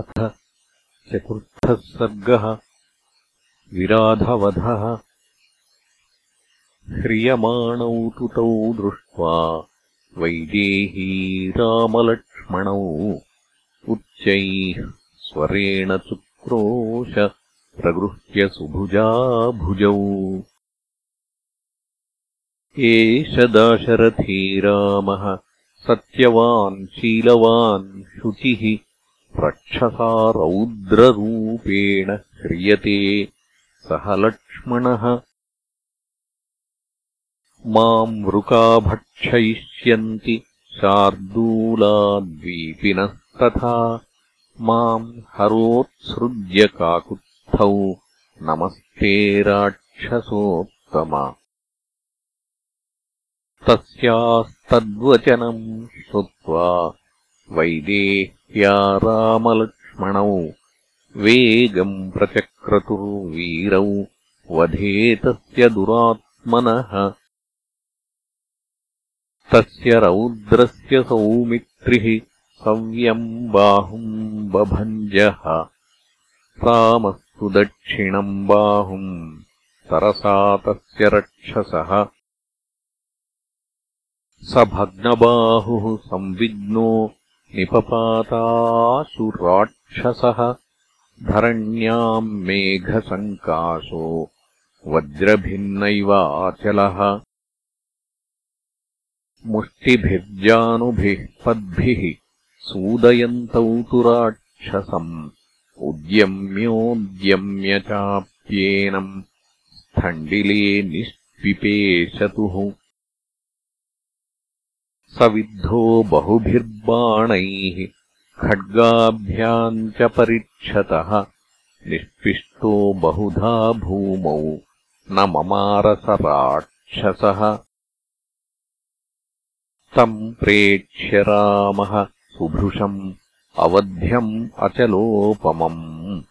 अथ चतुर्थः सर्गः विराधवधः ह्रियमाणौ तु तौ दृष्ट्वा वैदेही रामलक्ष्मणौ उच्चैः स्वरेण चुक्रोश प्रगृह्य सुभुजा भुजौ एष दाशरथी रामः सत्यवान् शीलवान् शुचिः रक्षसा रौद्ररूपेण ह्रियते सः लक्ष्मणः। माम् वृका भक्षयिष्यन्ति शार्दूलाद्वीपिनस्तथा माम् हरोत्सृज्य काकुत्थौ नमस्ते राक्षसोत्तमा। तस्यास्तद्वचनम् श्रुत्वा वैदे या रामलक्ष्मणौ वेगम् प्रचक्रतुर्वीरौ वधेतस्य दुरात्मनः। तस्य रौद्रस्य सौमित्रिः सव्यम् बाहुम् बभञ्जः। रामस्तु दक्षिणम् बाहुम् तरसा तस्य रक्षसः। स भग्नबाहुः संविग्नो निपपाताशु राक्षसः धरण्याम् मेघसङ्काशो वज्रभिन्नैवाचलः। मुष्टिभिर्जानुभिः पद्भिः सूदयन्तौ तु राक्षसम्। उद्यम्योद्यम्य चाप्येनम् स्थण्डिले निष्पिपेशतुः स विद्धो बहुभिर्बाणैः खड्गाभ्याम् च परीक्षतः निष्पिष्टो बहुधा भूमौ न ममारस राक्षसः। तम् प्रेक्ष्य रामः सुभृशम् अवध्यम् अचलोपमम्।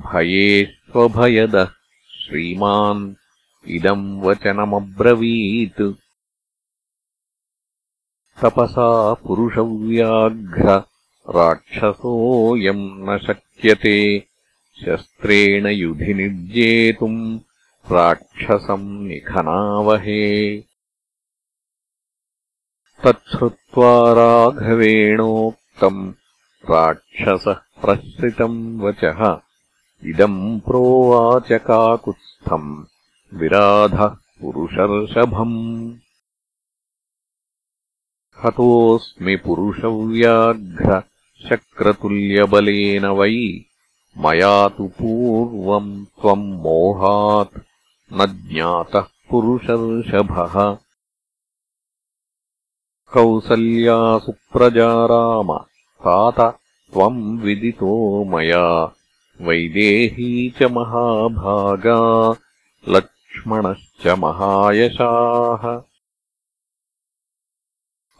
भयेष्वभयदः श्रीमान् इदम् वचनमब्रवीत् तपसा पुरुषव्याघ्र राक्षसोऽयम् न शक्यते। शस्त्रेण युधि निर्जेतुम् राक्षसम् निखनावहे। तच्छ्रुत्वा राघवेणोक्तम् राक्षसः प्रसृतम् वचः। इदम् प्रोवाच काकुत्स्थम् विराधः पुरुषर्षभम् हतोऽस्मि पुरुषव्याघ्र शक्रतुल्यबलेन वै। मया तु पूर्वम् त्वम् मोहात्। न ज्ञातः सुप्रजा राम। तात त्वम् विदितो मया। वैदेही च महाभागा। लक्ष्मणश्च महायशाः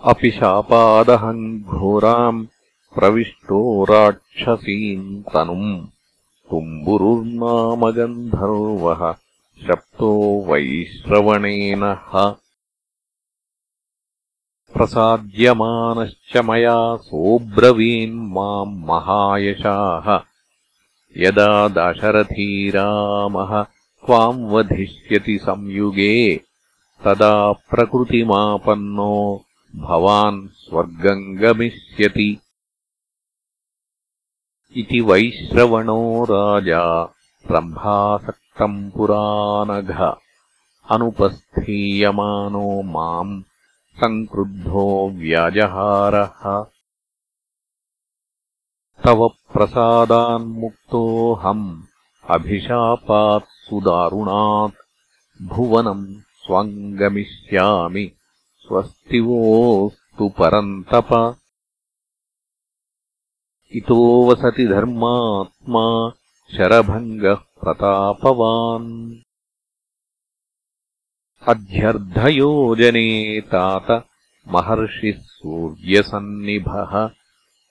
अपि शापादहम् घोराम् प्रविष्टो राक्षसीम् तनुम् तुम्बुरुर्नामगन्धर्वः शप्तो वैश्रवणेन ह। प्रसाद्यमानश्च मया सोऽब्रवीन्माम् महायशाः। यदा दाशरथीरामः त्वाम् वधिष्यति संयुगे तदा प्रकृतिमापन्नो भवान् स्वर्गम् गमिष्यति इति वैश्रवणो राजा रम्भासक्तम् पुरानघ अनुपस्थीयमानो माम् सङ्क्रुद्धो व्याजहारः। तव प्रसादान्मुक्तोऽहम् अभिशापात् सुदारुणात् भुवनम् स्वम् गमिष्यामि स्वस्ति वोऽस्तु परन्तप। इतो वसति धर्मात्मा शरभङ्गः प्रतापवान्। अध्यर्धयोजने तात महर्षिः सूर्यसन्निभः।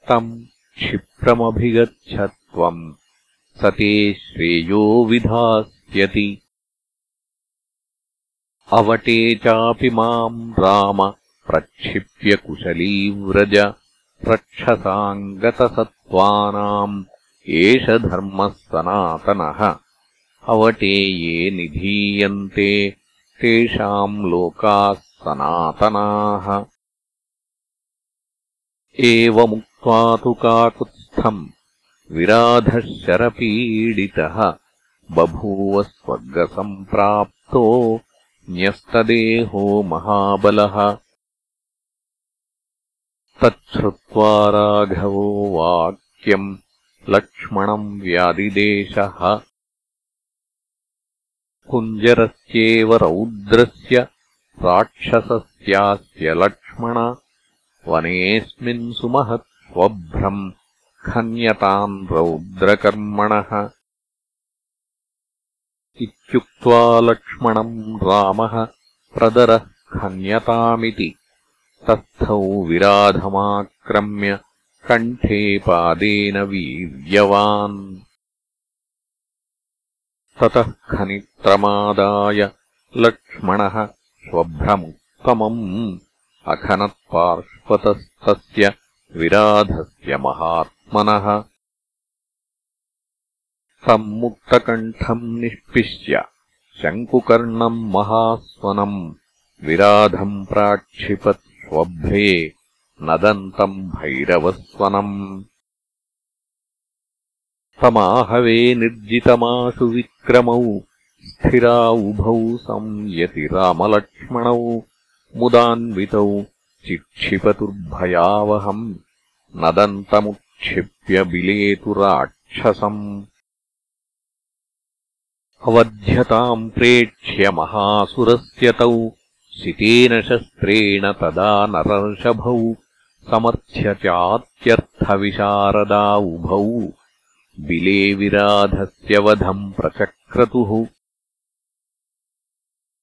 तम् क्षिप्रमभिगच्छ त्वम् स ते श्रेयो विधास्यति अवटे चापि माम् राम प्रक्षिप्य कुशलीव्रज रक्षसाम् गतसत्त्वम् सत्त्वानाम् एष धर्मः सनातनः अवटे ये निधीयन्ते तेषाम् लोकाः सनातनाः। एवमुक्त्वा तु काकुत्स्थम् विराधः शरपीडितः बभूव स्वर्गसम्प्राप्तो न्यस्तदेहो महाबलः। तच्छ्रुत्वा राघवो वाक्यम् लक्ष्मणम् व्यादिदेशः कुञ्जरस्येव रौद्रस्य राक्षसस्यास्य लक्ष्मण। वनेऽस्मिन् सुमहत्स्वभ्रम् खन्यताम् रौद्रकर्मणः इत्युक्त्वा लक्ष्मणम् रामः प्रदरः खन्यतामिति। तस्थौ विराधमाक्रम्य कण्ठे पादेन वीर्यवान्। ततः खनित्रमादाय लक्ष्मणः स्वभ्रमुत्तमम् अखनत्पार्श्वतस्तस्य विराधस्य महात्मनः सम्मुक्तकण्ठम् निष्पिश्य शङ्कुकर्णम् महास्वनम् विराधम् प्राक्षिपत् स्वभ्रे नदन्तम् भैरवस्वनम्। तमाहवे निर्जितमाशु विक्रमौ स्थिरा उभौ संयति रामलक्ष्मणौ मुदान्वितौ चिक्षिपतुर्भयावहम् नदन्तमुत्क्षिप्य बिलेतु राक्षसम् अवध्यताम् प्रेक्ष्य महासुरस्य तौ। शितेन शस्त्रेण तदा नरर्षभौ। समर्थ्य चात्यर्थविशारदा उभौ बिले विराधस्य वधम् प्रचक्रतुः।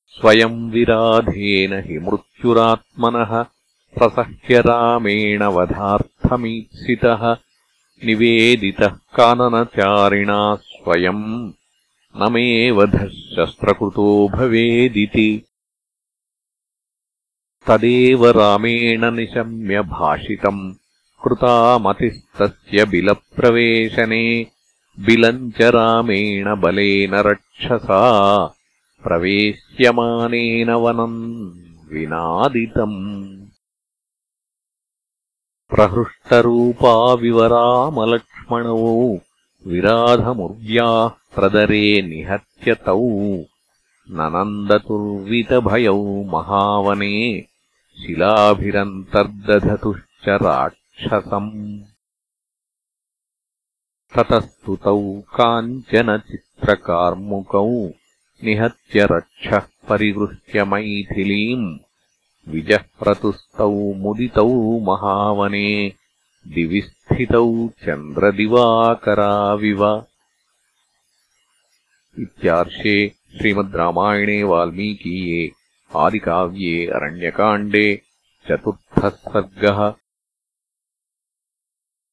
स्वयम् विराधेन हि मृत्युरात्मनः। प्रसह्य रामेण वधार्थमीप्सितः। निवेदितः काननचारिणा स्वयम् न मे वधः शस्त्रकृतो भवेदिति। तदेव रामेण निशम्य भाषितम्। कृतामतिस्तस्य बिलप्रवेशने। बिलम् च रामेण बलेन रक्षसा। प्रवेश्यमानेन वनम् विनादितम्। प्रहृष्टरूपाविवरामलक्ष्मणौ विराधमुर्व्याः प्रदरे निहत्य तौ। ननन्दतुर्वितभयौ महावने शिलाभिरन्तर्दधतुश्च राट् ततस्तु तौ काञ्चनचित्रकार्मुकौ निहत्य रक्षः परिवृह्य मैथिलीम्। विजःप्रतुस्तौ मुदितौ महावने दिविस्थितौ चन्द्रदिवाकराविव इत्यार्षे श्रीमद् रामायणे वाल्मीकीये आदिकाव्ये अरण्यकाण्डे चतुर्थः सर्गः